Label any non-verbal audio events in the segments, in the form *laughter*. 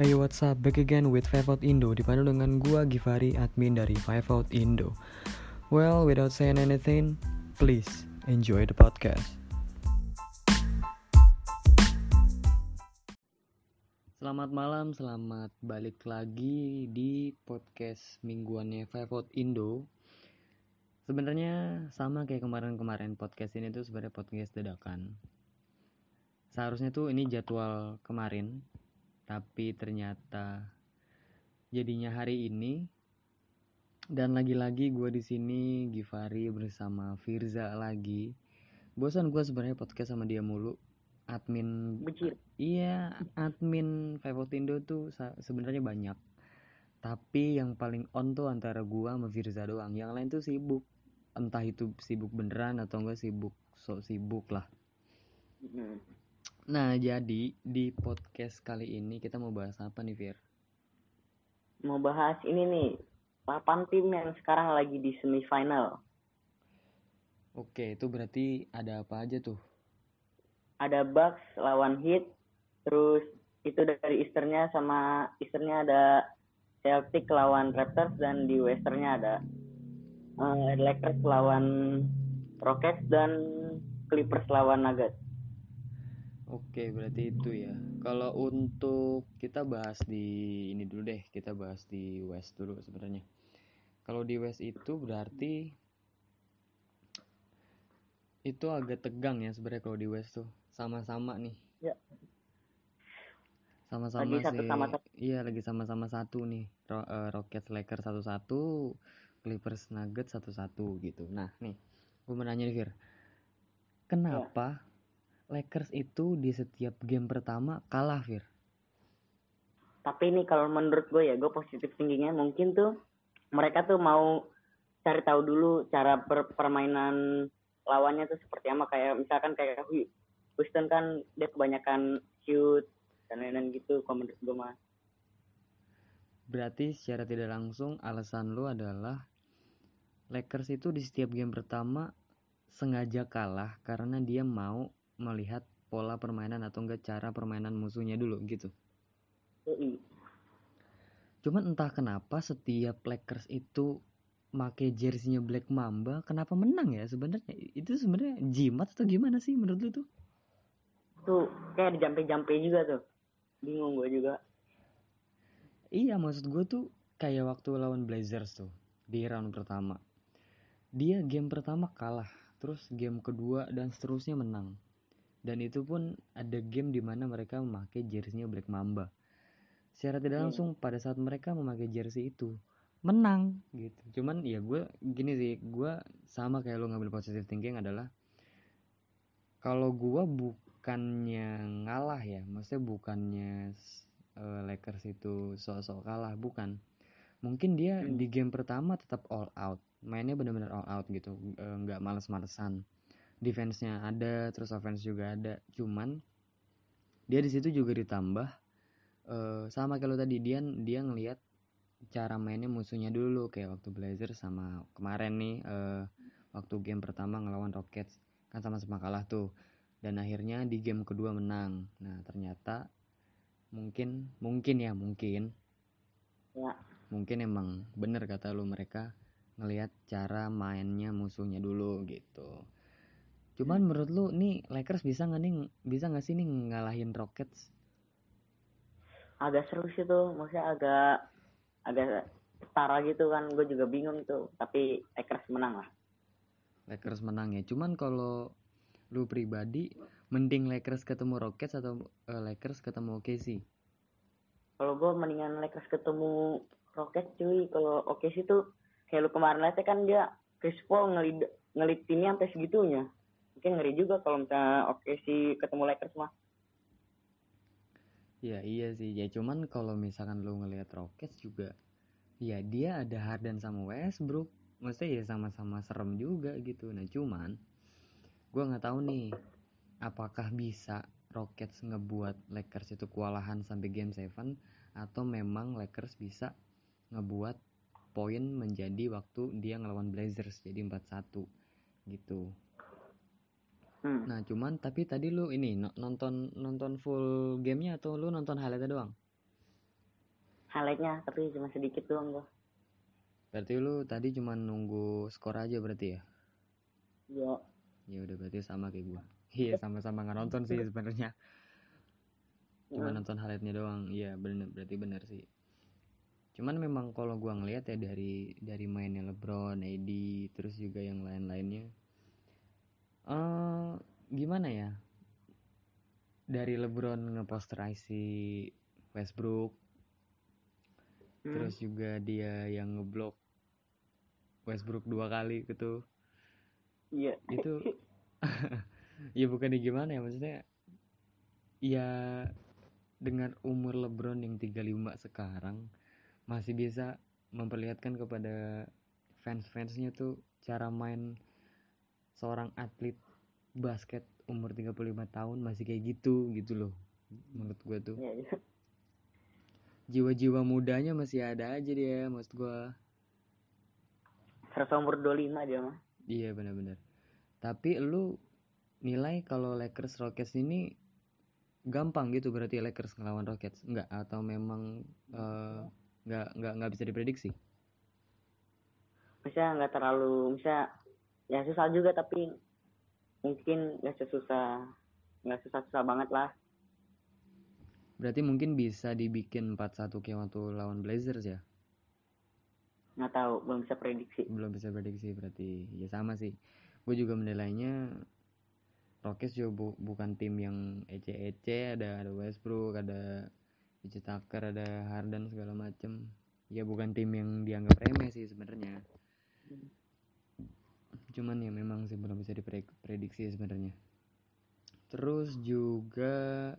Hey what's up, back again with Five Out Indo Dipandu dengan gua Givari, admin dari Five Out Indo. Well, without saying anything, please enjoy the podcast. Selamat malam, selamat balik lagi di podcast mingguannya Five Out Indo. Sebenarnya sama kayak kemarin-kemarin podcast ini tuh sebenarnya podcast dadakan. Seharusnya tuh ini jadwal kemarin tapi ternyata jadinya hari ini dan lagi-lagi gue di sini Givari bersama Firza lagi. Bosan gue sebenarnya podcast sama dia mulu. Admin Becir. iya admin Indo tuh sebenarnya banyak. Tapi yang paling on tuh antara gue sama Firza doang. Yang lain tuh sibuk. Entah itu sibuk beneran atau enggak sibuk sok sibuk lah. Hmm. Nah, jadi di podcast kali ini kita mau bahas apa nih, Fir? Mau bahas ini nih, papan tim yang sekarang lagi di semifinal. Oke, itu berarti ada apa aja tuh? Ada Bucks lawan Heat, terus itu dari Easternnya sama Easternnya ada Celtic lawan Raptors dan di Westernnya ada uh, Lakers lawan Rockets dan Clippers lawan Nuggets. Oke, berarti itu ya. Kalau untuk kita bahas di ini dulu deh, kita bahas di West dulu sebenarnya. Kalau di West itu berarti itu agak tegang ya sebenarnya kalau di West tuh. Sama-sama nih. Ya. Sama-sama sih. Sama iya, lagi sama-sama satu nih. Ro uh, Rockets Lakers satu-satu, Clippers Nuggets satu-satu gitu. Nah, nih, gue mau nanya nih, Fir. Kenapa ya Lakers itu di setiap game pertama kalah, Fir. Tapi ini kalau menurut gue ya, gue positif tingginya mungkin tuh mereka tuh mau cari tahu dulu cara per permainan lawannya tuh seperti apa kayak misalkan kayak Houston kan dia kebanyakan shoot dan lain-lain gitu kalau menurut gue mah. Berarti secara tidak langsung alasan lu adalah Lakers itu di setiap game pertama sengaja kalah karena dia mau melihat pola permainan atau enggak cara permainan musuhnya dulu gitu. Cuman entah kenapa setiap Lakers itu make jersey-nya Black Mamba, kenapa menang ya sebenarnya? Itu sebenarnya jimat atau gimana sih menurut lu tuh? Tuh kayak dijampe-jampe juga tuh. Bingung gue juga. Iya maksud gue tuh kayak waktu lawan Blazers tuh di round pertama. Dia game pertama kalah, terus game kedua dan seterusnya menang dan itu pun ada game di mana mereka memakai jersey Black Mamba. Secara tidak langsung pada saat mereka memakai jersey itu menang gitu. Cuman ya gue gini sih gue sama kayak lo ngambil positive thinking adalah kalau gue bukannya ngalah ya maksudnya bukannya uh, Lakers itu sok-sok kalah bukan. Mungkin dia hmm. di game pertama tetap all out mainnya benar-benar all out gitu nggak uh, males-malesan defense-nya ada terus offense juga ada. Cuman dia di situ juga ditambah uh, sama kalau tadi dia dia ngelihat cara mainnya musuhnya dulu. Kayak waktu Blazer sama kemarin nih uh, waktu game pertama ngelawan Rockets kan sama-sama kalah tuh. Dan akhirnya di game kedua menang. Nah ternyata mungkin mungkin ya mungkin. Ya. mungkin emang bener kata lu mereka ngelihat cara mainnya musuhnya dulu gitu Cuman menurut lu nih Lakers bisa nggak nih bisa nggak sih nih ngalahin Rockets? Agak seru sih tuh, maksudnya agak agak setara gitu kan, gue juga bingung tuh. Tapi Lakers menang lah. Lakers menang ya. Cuman kalau lu pribadi mending Lakers ketemu Rockets atau uh, Lakers ketemu OKC? Kalau gue mendingan Lakers ketemu Rockets cuy. Kalau OKC tuh kayak lu kemarin lihat kan dia Chris Paul ngelit ngelit timnya sampai segitunya mungkin ngeri juga kalau misalnya oke sih ketemu Lakers mah. Ya iya sih. Ya cuman kalau misalkan lu ngelihat Rockets juga ya dia ada Harden sama Westbrook. Maksudnya ya sama-sama serem juga gitu. Nah cuman gue nggak tahu nih apakah bisa Rockets ngebuat Lakers itu kewalahan sampai game 7 atau memang Lakers bisa ngebuat poin menjadi waktu dia ngelawan Blazers jadi 4-1 gitu Hmm. Nah, cuman tapi tadi lu ini nonton nonton full gamenya atau lu nonton highlightnya doang? highlightnya tapi cuma sedikit doang gua berarti lu tadi cuma nunggu skor aja berarti ya? Ya ya udah berarti sama kayak gua. *laughs* Iya sama-sama nggak nonton sih sebenarnya. Cuma Hmm. nonton highlightnya doang. Iya bener berarti bener sih. Cuman memang kalau gua ngelihat ya dari dari mainnya LeBron, AD terus juga yang lain-lainnya eh gimana ya? Dari LeBron ngeposterize si Westbrook Hmm. terus juga dia yang ngeblok Westbrook dua kali gitu. Iya. Itu *laughs* ya bukan gimana ya maksudnya ya dengan umur LeBron yang 35 sekarang masih bisa memperlihatkan kepada fans-fansnya tuh cara main seorang atlet basket umur 35 tahun masih kayak gitu gitu loh menurut gue tuh Iya, iya. jiwa-jiwa mudanya masih ada aja dia maksud gue Serasa umur 25 dia mah. Iya benar-benar. Tapi lu nilai kalau Lakers Rockets ini gampang gitu berarti Lakers ngelawan Rockets enggak atau memang eh, nggak nggak nggak bisa diprediksi? Misalnya nggak terlalu, misalnya ya susah juga tapi mungkin nggak sesusah, nggak susah-susah banget lah. Berarti mungkin bisa dibikin 4-1 kayak waktu lawan Blazers ya? Nggak tahu, belum bisa prediksi. Belum bisa prediksi berarti ya sama sih. Gue juga menilainya Rockets juga bu- bukan tim yang ece-ece ada ada Westbrook ada PJ Tucker ada Harden segala macem ya bukan tim yang dianggap remeh sih sebenarnya cuman ya memang sih belum bisa diprediksi sebenarnya terus juga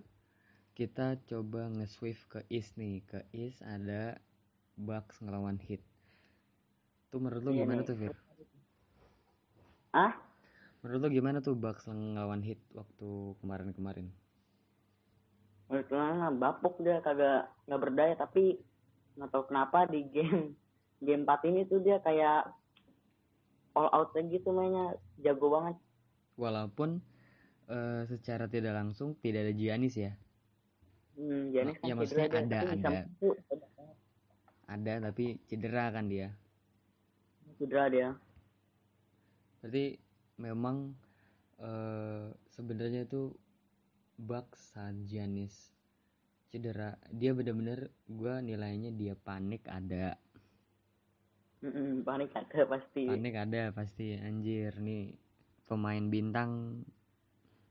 kita coba nge-swift ke East nih ke East ada Bucks ngelawan Heat tuh menurut lo Iya gimana nih. tuh Fir? Ah? Menurut lo gimana tuh Bucks ngelawan Heat waktu kemarin-kemarin? Menurut mah bapuk dia kagak nggak berdaya tapi nggak tahu kenapa di game game 4 ini tuh dia kayak all out aja gitu mainnya jago banget. Walaupun eh, secara tidak langsung tidak ada Giannis ya. Hmm, Giannis Ya, kan maksudnya ada, ada. mampu. Ada tapi cedera kan dia. Cedera dia. Berarti memang eh, sebenarnya itu Bucks saat Giannis cedera dia benar-benar gua nilainya dia panik ada Mm-mm, panik ada pasti. panik ada pasti anjir nih pemain bintang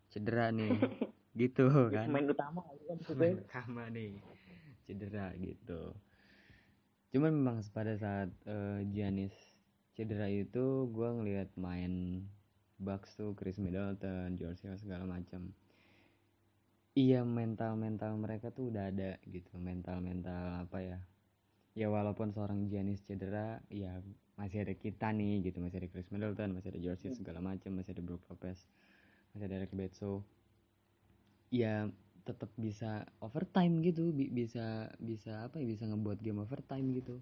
cedera nih. *laughs* Gitu kan? Main utama kan gitu main utama nih cedera gitu. Cuman memang pada saat eh, Giannis cedera itu gua ngelihat main Bucks tuh Chris Middleton, George Hill segala macam iya mental mental mereka tuh udah ada gitu mental mental apa ya ya walaupun seorang Giannis cedera ya masih ada kita nih gitu. Masih ada Chris Middleton masih ada George Hill segala macam masih ada Brook Lopez masih ada Eric Bledsoe. Ya tetap bisa overtime gitu. Bi- bisa bisa apa ya? Bisa ngebuat game overtime gitu.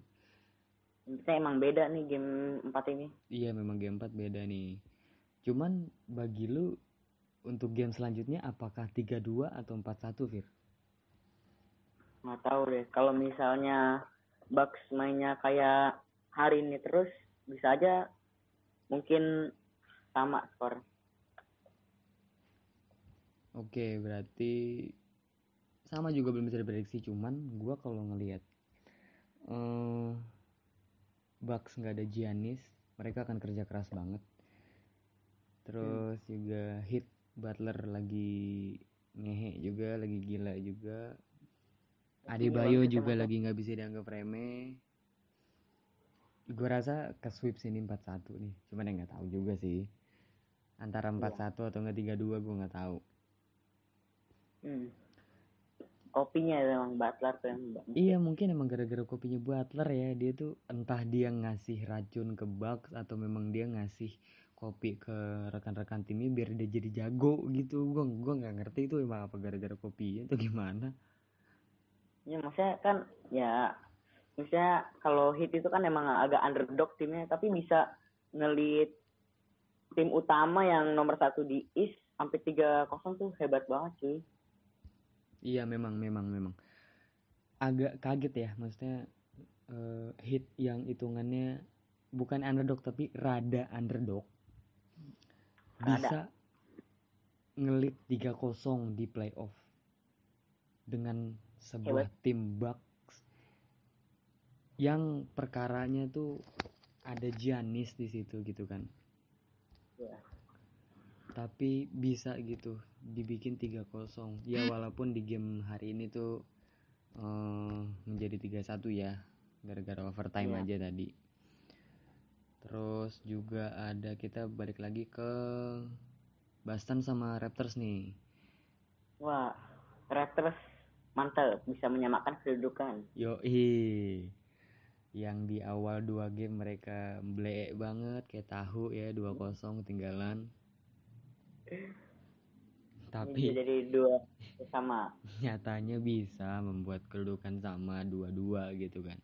Saya emang beda nih game 4 ini. iya memang game 4 beda nih. Cuman bagi lu untuk game selanjutnya apakah 3-2 atau 4-1 Fir? Nggak tahu deh. Kalau misalnya Bucks mainnya kayak hari ini terus bisa aja mungkin sama skor. Oke, berarti sama juga belum bisa diprediksi cuman gua kalau ngelihat eh Bucks nggak ada Giannis, mereka akan kerja keras banget. Terus juga hit Butler lagi ngehe juga, lagi gila juga. Adebayo Gila, juga lagi nggak bisa dianggap remeh. Gue rasa ke sweep sini 4-1 nih, cuman ya nggak tahu juga sih. Antara 4-1 atau nggak 3-2 gue nggak tahu. Hmm. Kopinya emang Butler tuh yang Iya mungkin emang gara-gara kopinya Butler ya dia tuh entah dia ngasih racun ke Bucks atau memang dia ngasih kopi ke rekan-rekan timnya biar dia jadi jago gitu gua gua nggak ngerti itu emang apa gara-gara kopinya atau gimana Ya maksudnya kan ya maksudnya kalau hit itu kan emang agak underdog timnya tapi bisa ngelit tim utama yang nomor satu di East sampai 3-0 tuh hebat banget cuy. iya memang memang memang. Agak kaget ya maksudnya uh, hit yang hitungannya bukan underdog tapi rada underdog. Bisa ngelit 3-0 di playoff dengan sebuah Hebat. tim Bucks yang perkaranya tuh ada Giannis di situ gitu kan. Ya. Tapi bisa gitu dibikin 3-0. Ya walaupun di game hari ini tuh uh, menjadi 3-1 ya gara-gara overtime ya. aja tadi. Terus juga ada kita balik lagi ke Boston sama Raptors nih. Wah, Raptors mantap bisa menyamakan kedudukan. Yo yang di awal dua game mereka bleek banget kayak tahu ya dua kosong ketinggalan. Tapi jadi dua sama. Nyatanya bisa membuat kedudukan sama dua-dua gitu kan.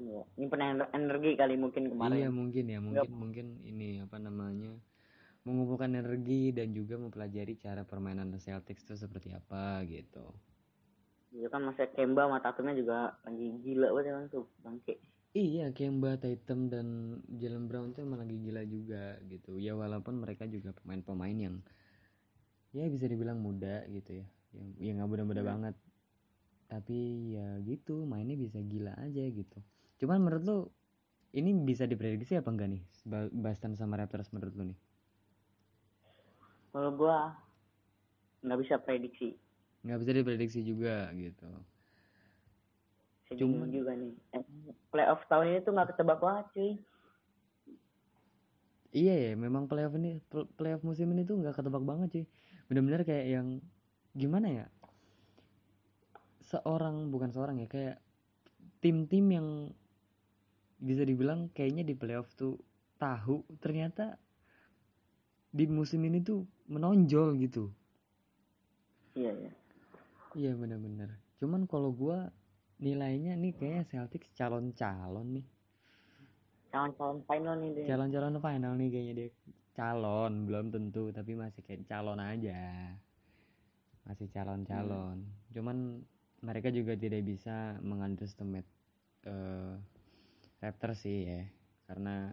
Iya, ini penuh energi kali mungkin kemarin. Iya mungkin ya, mungkin Gak. mungkin ini apa namanya mengumpulkan energi dan juga mempelajari cara permainan Celtics itu seperti apa gitu. Iya kan masa Kemba sama Tatumnya juga lagi gila banget kan tuh bangke. Iya Kemba, Tatum dan Jalen Brown tuh emang lagi gila juga gitu. Ya walaupun mereka juga pemain-pemain yang ya bisa dibilang muda gitu ya. Yang ya nggak muda-muda hmm. banget. Tapi ya gitu mainnya bisa gila aja gitu. Cuman menurut lu ini bisa diprediksi apa enggak nih Boston sama Raptors menurut lu nih? Kalau gua nggak bisa prediksi nggak bisa diprediksi juga gitu. Cuma juga nih. Eh, playoff tahun ini tuh nggak ketebak banget cuy. Iya ya memang playoff ini playoff musim ini tuh nggak ketebak banget cuy. Benar-benar kayak yang gimana ya? Seorang bukan seorang ya kayak tim-tim yang bisa dibilang kayaknya di playoff tuh tahu ternyata di musim ini tuh menonjol gitu. Iya ya Iya bener-bener. Cuman kalau gue nilainya nih kayaknya Celtics calon-calon nih. Calon-calon final nih deh. Calon-calon final nih kayaknya dia. Calon belum tentu tapi masih kayak calon aja. Masih calon-calon. Hmm. Cuman mereka juga tidak bisa mengunderestimate uh, Raptors sih ya. Karena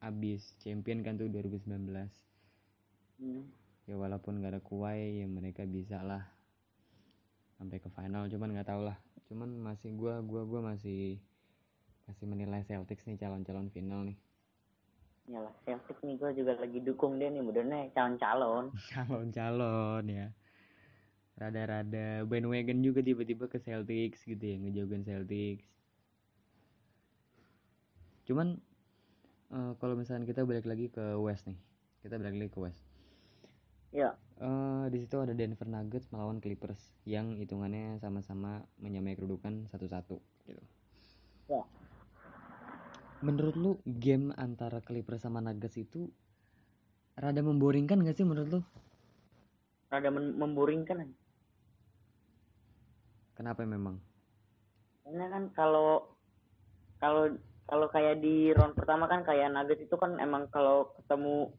abis champion kan tuh 2019. Hmm. Ya walaupun gak ada kuai ya mereka bisa lah sampai ke final cuman nggak tau lah. Cuman masih gua gua gua masih masih menilai Celtics nih calon-calon final nih. Lah Celtics nih gua juga lagi dukung dia nih modelnya calon-calon. *laughs* Calon-calon ya. Rada-rada bandwagon juga tiba-tiba ke Celtics gitu ya ngejauhin Celtics. Cuman uh, kalau misalnya kita balik lagi ke West nih kita balik lagi ke West ya uh, di situ ada Denver Nuggets melawan Clippers yang hitungannya sama-sama menyamai kedudukan satu-satu gitu. Ya. Menurut lu game antara Clippers sama Nuggets itu rada memboringkan gak sih menurut lu? Rada memboringkan. Kenapa memang? Karena kan kalau kalau kalau kayak di round pertama kan kayak Nuggets itu kan emang kalau ketemu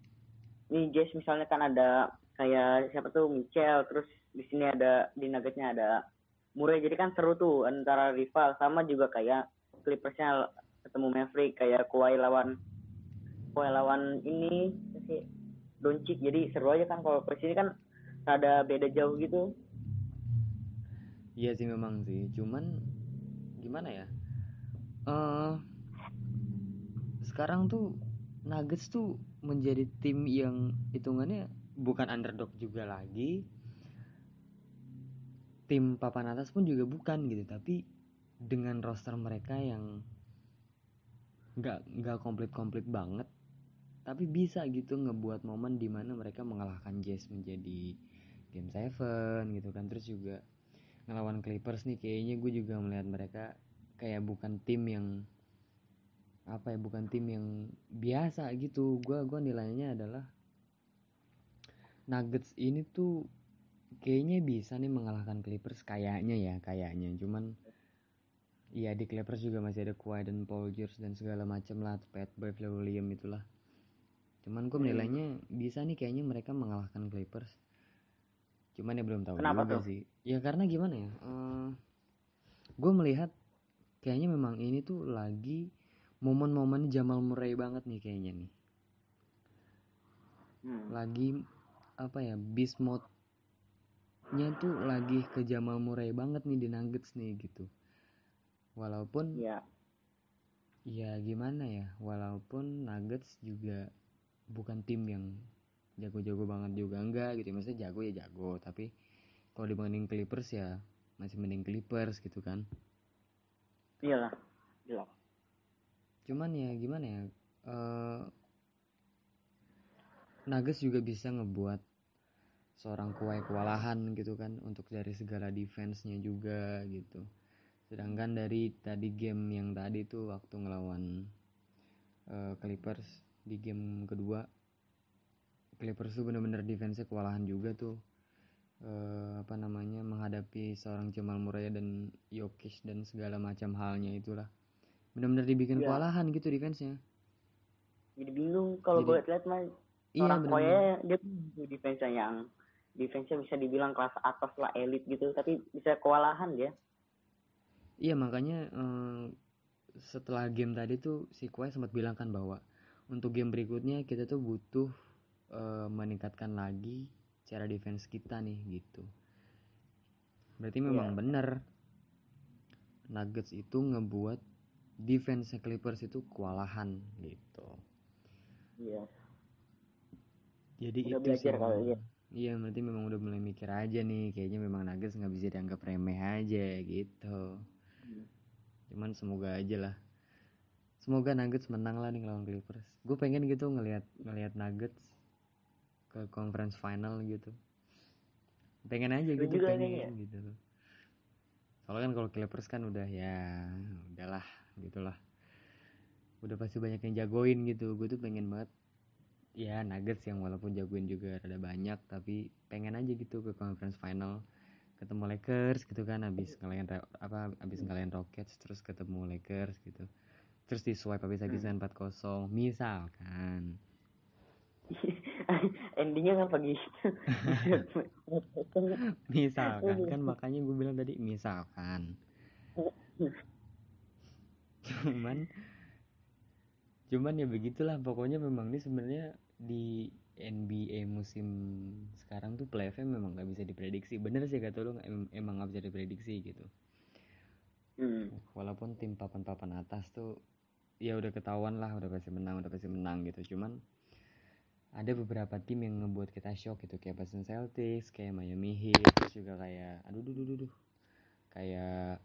nih Jazz misalnya kan ada kayak siapa tuh Michel terus di sini ada di Nuggetsnya ada Murray. Jadi kan seru tuh antara rival sama juga kayak Clippersnya ketemu Maverick kayak Kawhi lawan Kawhi lawan ini sih Doncic. Jadi seru aja kan kalau sini kan ada beda jauh gitu. Iya sih memang sih. Cuman gimana ya? Uh, sekarang tuh Nuggets tuh menjadi tim yang hitungannya bukan underdog juga lagi. Tim papan atas pun juga bukan gitu tapi dengan roster mereka yang nggak nggak komplit komplit banget tapi bisa gitu ngebuat momen di mana mereka mengalahkan Jazz menjadi game seven gitu kan. Terus juga ngelawan Clippers nih kayaknya gue juga melihat mereka kayak bukan tim yang apa ya bukan tim yang biasa gitu. Gue gua nilainya adalah Nuggets ini tuh kayaknya bisa nih mengalahkan Clippers kayaknya ya kayaknya cuman Iya di Clippers juga masih ada Kawhi dan Paul George dan segala macam lah Pat Beverly William itulah cuman gue hmm. menilainya hmm. bisa nih kayaknya mereka mengalahkan Clippers cuman ya belum tahu Kenapa juga tuh? sih ya karena gimana ya uh, gue melihat kayaknya memang ini tuh lagi momen-momen Jamal Murray banget nih kayaknya nih Hmm. lagi apa ya beast mode nya tuh lagi ke Jamal Murray banget nih di Nuggets nih gitu walaupun Ya, ya gimana ya walaupun Nuggets juga bukan tim yang jago-jago banget juga enggak gitu maksudnya jago ya jago tapi kalau dibanding Clippers ya masih mending Clippers gitu kan iyalah. Jelas. cuman ya gimana ya eh Nuggets juga bisa ngebuat seorang kuai kewalahan gitu kan untuk dari segala defense-nya juga gitu. Sedangkan dari tadi game yang tadi tuh waktu ngelawan eh, Clippers di game kedua Clippers tuh bener-bener defense-nya kewalahan juga tuh. Eh, apa namanya menghadapi seorang Jamal Murray dan Jokic dan segala macam halnya itulah. Bener-bener dibikin Iya. kewalahan gitu defense-nya. Jadi bingung kalau gue lihat mah iya orang bener-bener koya dia tuh defense yang defense bisa dibilang kelas atas lah elit gitu tapi bisa kewalahan dia. Iya makanya eh, setelah game tadi tuh si Kawhi sempat bilang kan bahwa untuk game berikutnya kita tuh butuh eh, meningkatkan lagi cara defense kita nih gitu. Berarti memang Iya. bener Nuggets itu ngebuat defense Clippers itu kewalahan gitu. Iya. Jadi Udah itu belajar sih ya. Iya berarti memang udah mulai mikir aja nih kayaknya memang Nuggets nggak bisa dianggap remeh aja gitu. Hmm. cuman semoga aja lah semoga Nuggets menang lah nih lawan Clippers gue pengen gitu ngelihat ngelihat Nuggets ke conference final gitu pengen aja gitu juga pengen kayaknya. gitu soalnya kan kalau Clippers kan udah ya udahlah gitulah udah pasti banyak yang jagoin gitu gue tuh pengen banget ya Nuggets yang walaupun jagoin juga rada banyak tapi pengen aja gitu ke conference final. Ketemu Lakers gitu kan habis ngalahin apa habis ngalahin Rockets terus ketemu Lakers gitu. Terus di swipe habis-habisan 4-0 misalkan. *laughs* Endingnya kan pagi. *laughs* misalkan kan makanya gue bilang tadi misalkan. *laughs* Cuman cuman ya begitulah pokoknya memang ini sebenarnya di NBA musim sekarang tuh playoffnya memang nggak bisa diprediksi. Bener sih kata lu em- emang nggak bisa diprediksi gitu. Hmm. walaupun tim papan-papan atas tuh ya udah ketahuan lah udah pasti menang udah pasti menang gitu. Cuman ada beberapa tim yang ngebuat kita shock gitu. Kayak Boston Celtics kayak Miami Heat terus juga kayak aduh duh duh duh, duh. kayak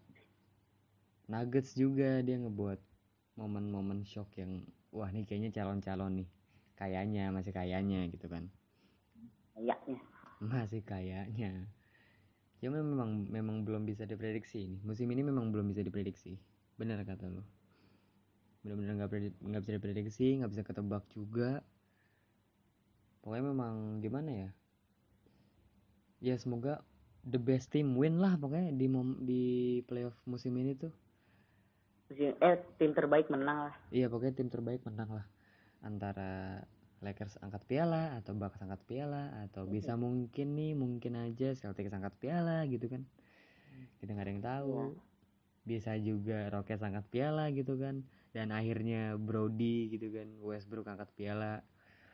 Nuggets juga dia ngebuat momen-momen shock yang wah nih kayaknya calon-calon nih kayaknya masih kayaknya gitu kan. Kayaknya. masih kayaknya. Cuma memang memang belum bisa diprediksi ini. Musim ini memang belum bisa diprediksi. Benar kata lo benar-benar nggak nggak bisa diprediksi nggak bisa ketebak juga. Pokoknya memang gimana ya? Ya semoga the best team win lah pokoknya di mom di playoff musim ini tuh. Eh, tim terbaik menang lah. iya pokoknya tim terbaik menang lah antara Lakers angkat piala atau Bucks angkat piala atau bisa mungkin nih mungkin aja Celtics angkat piala gitu kan. Kita nggak ada yang tahu. Iya. bisa juga Rockets angkat piala gitu kan. Dan akhirnya Brody gitu kan Westbrook angkat piala.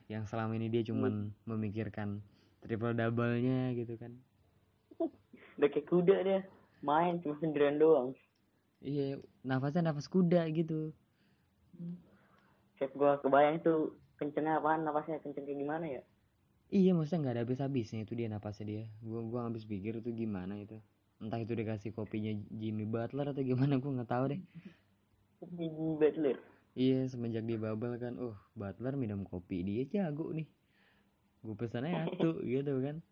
Yang selama ini dia cuman memikirkan triple double-nya gitu kan. *laughs* Udah kayak kuda dia. Main cuma sendirian doang. iya nafasnya nafas kuda gitu Chef gua kebayang itu kencengnya apaan napasnya kenceng kayak gimana ya? Iya maksudnya nggak ada habis-habisnya itu dia napasnya dia. Gua gua habis pikir itu gimana itu. Entah itu dikasih kopinya Jimmy Butler atau gimana gua nggak tahu deh. Jimmy Butler. Iya semenjak di bubble kan Oh Butler minum kopi dia jago nih. Gue pesannya *laughs* satu gitu kan.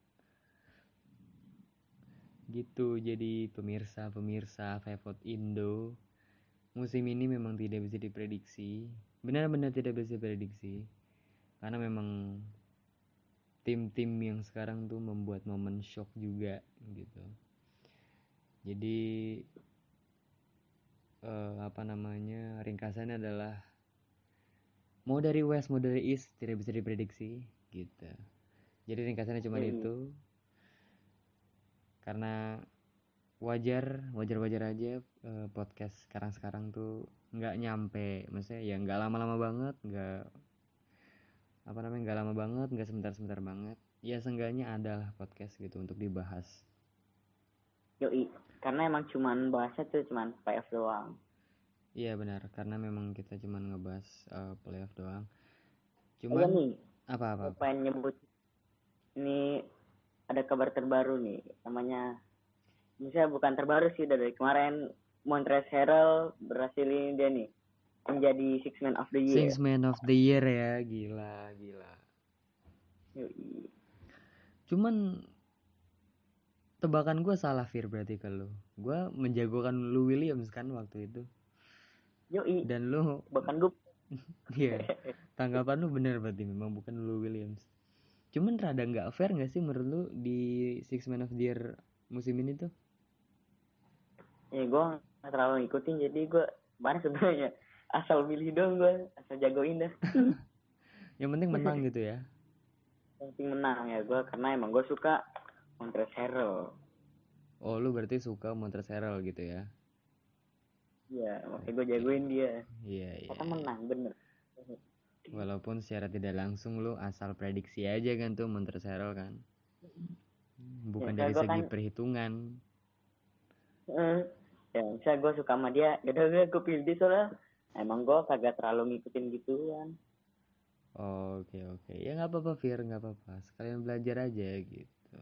Gitu jadi pemirsa-pemirsa Fevot Indo Musim ini memang tidak bisa diprediksi Benar-benar tidak bisa diprediksi Karena memang tim-tim yang sekarang tuh membuat momen shock juga gitu. Jadi eh, apa namanya ringkasannya adalah mau dari west mau dari east tidak bisa diprediksi gitu. Jadi ringkasannya cuma Hmm. itu. Karena wajar wajar wajar aja uh, podcast sekarang sekarang tuh nggak nyampe. Maksudnya ya nggak lama-lama banget nggak apa namanya nggak lama banget nggak sebentar-sebentar banget. Ya seenggaknya adalah podcast gitu untuk dibahas. Yoi. Karena emang cuman bahasnya tuh cuman PF doang. Iya benar. Karena memang kita cuman ngebahas uh, playoff doang. Oh, iya cuman nih. Apa apa, apa? pengen nyebut ini ada kabar terbaru nih namanya misalnya bukan terbaru sih dari kemarin Montrezl Harrell berhasil ini dia nih menjadi Six Man of the Year. Six Man of the Year ya, gila, gila. Yui. Cuman tebakan gue salah Fir berarti kalau gue menjagokan lu Williams kan waktu itu. Yoi. Dan lu bahkan gue *laughs* Iya. Tanggapan lu bener berarti memang bukan lu Williams. Cuman rada nggak fair nggak sih menurut lu di Six Man of the Year musim ini tuh? Ya gue gak terlalu ngikutin jadi gue mana sebenarnya. Asal milih dong gue asal jagoin dah. *laughs* Yang penting menang gitu ya. Yang penting menang ya gue karena emang gue suka Montrezl oh lu berarti suka Montrezl gitu ya? Iya makanya gue jagoin dia. Iya iya. Kata menang bener. Walaupun secara tidak langsung lu asal prediksi aja kan tuh Montrezl kan. Bukan ya, dari segi kan, perhitungan. Uh, ya misalnya gue suka sama dia. *laughs* Ya udah gue pilih dia soalnya emang gue kagak terlalu ngikutin gituan. Oke okay, oke. Okay. ya nggak apa-apa Fir. Nggak apa-apa. Sekalian belajar aja gitu.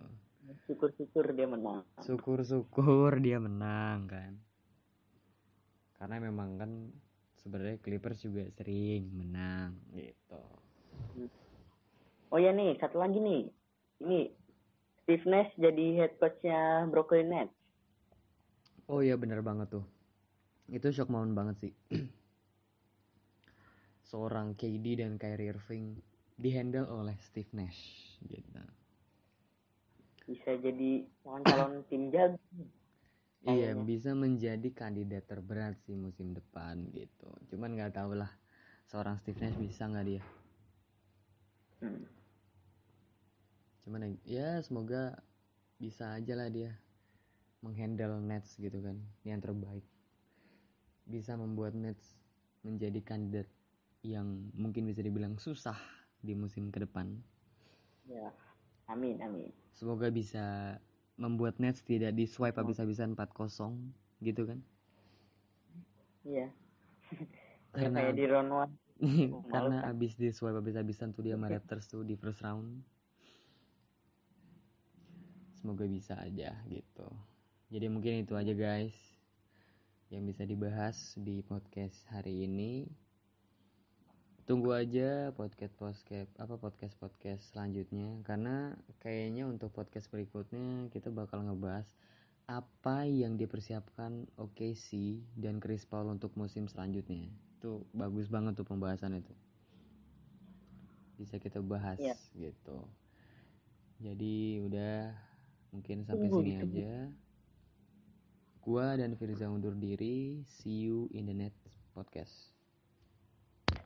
Syukur-syukur dia menang. Syukur-syukur dia menang kan? Karena memang kan sebenarnya Clippers juga sering menang gitu. Oh ya nih. Satu lagi nih. Ini Steve Nash jadi head coachnya Brooklyn Nets oh iya bener banget tuh. Itu shock moment banget sih. *clears throat* Seorang KD dan Kyrie Irving dihandle oleh Steve Nash gitu. Bisa jadi calon tim *clears throat* jago iya bisa menjadi kandidat terberat sih musim depan gitu. Cuman nggak tahu lah seorang Steve Nash bisa nggak dia? Hmm. cuman ya semoga bisa aja lah dia menghandle Nets gitu kan yang terbaik. Bisa membuat Nets menjadi kandidat yang mungkin bisa dibilang susah di musim ke depan. Ya amin amin. Semoga bisa membuat Nets tidak di swipe habis-habisan 4-0 gitu kan? Iya. *laughs* Karena kayak di round one. *laughs* Karena abis di swipe habis-habisan tuh dia sama *laughs* Raptors tuh di first round. Semoga bisa aja gitu jadi mungkin itu aja guys yang bisa dibahas di podcast hari ini. Tunggu aja podcast podcast apa podcast podcast selanjutnya karena kayaknya untuk podcast berikutnya kita bakal ngebahas apa yang dipersiapkan OKC dan Chris Paul untuk musim selanjutnya. Itu bagus banget tuh pembahasan itu. Bisa kita bahas ya. gitu. Jadi udah mungkin sampai sini aja Gua dan Firza undur diri. See you in the next podcast.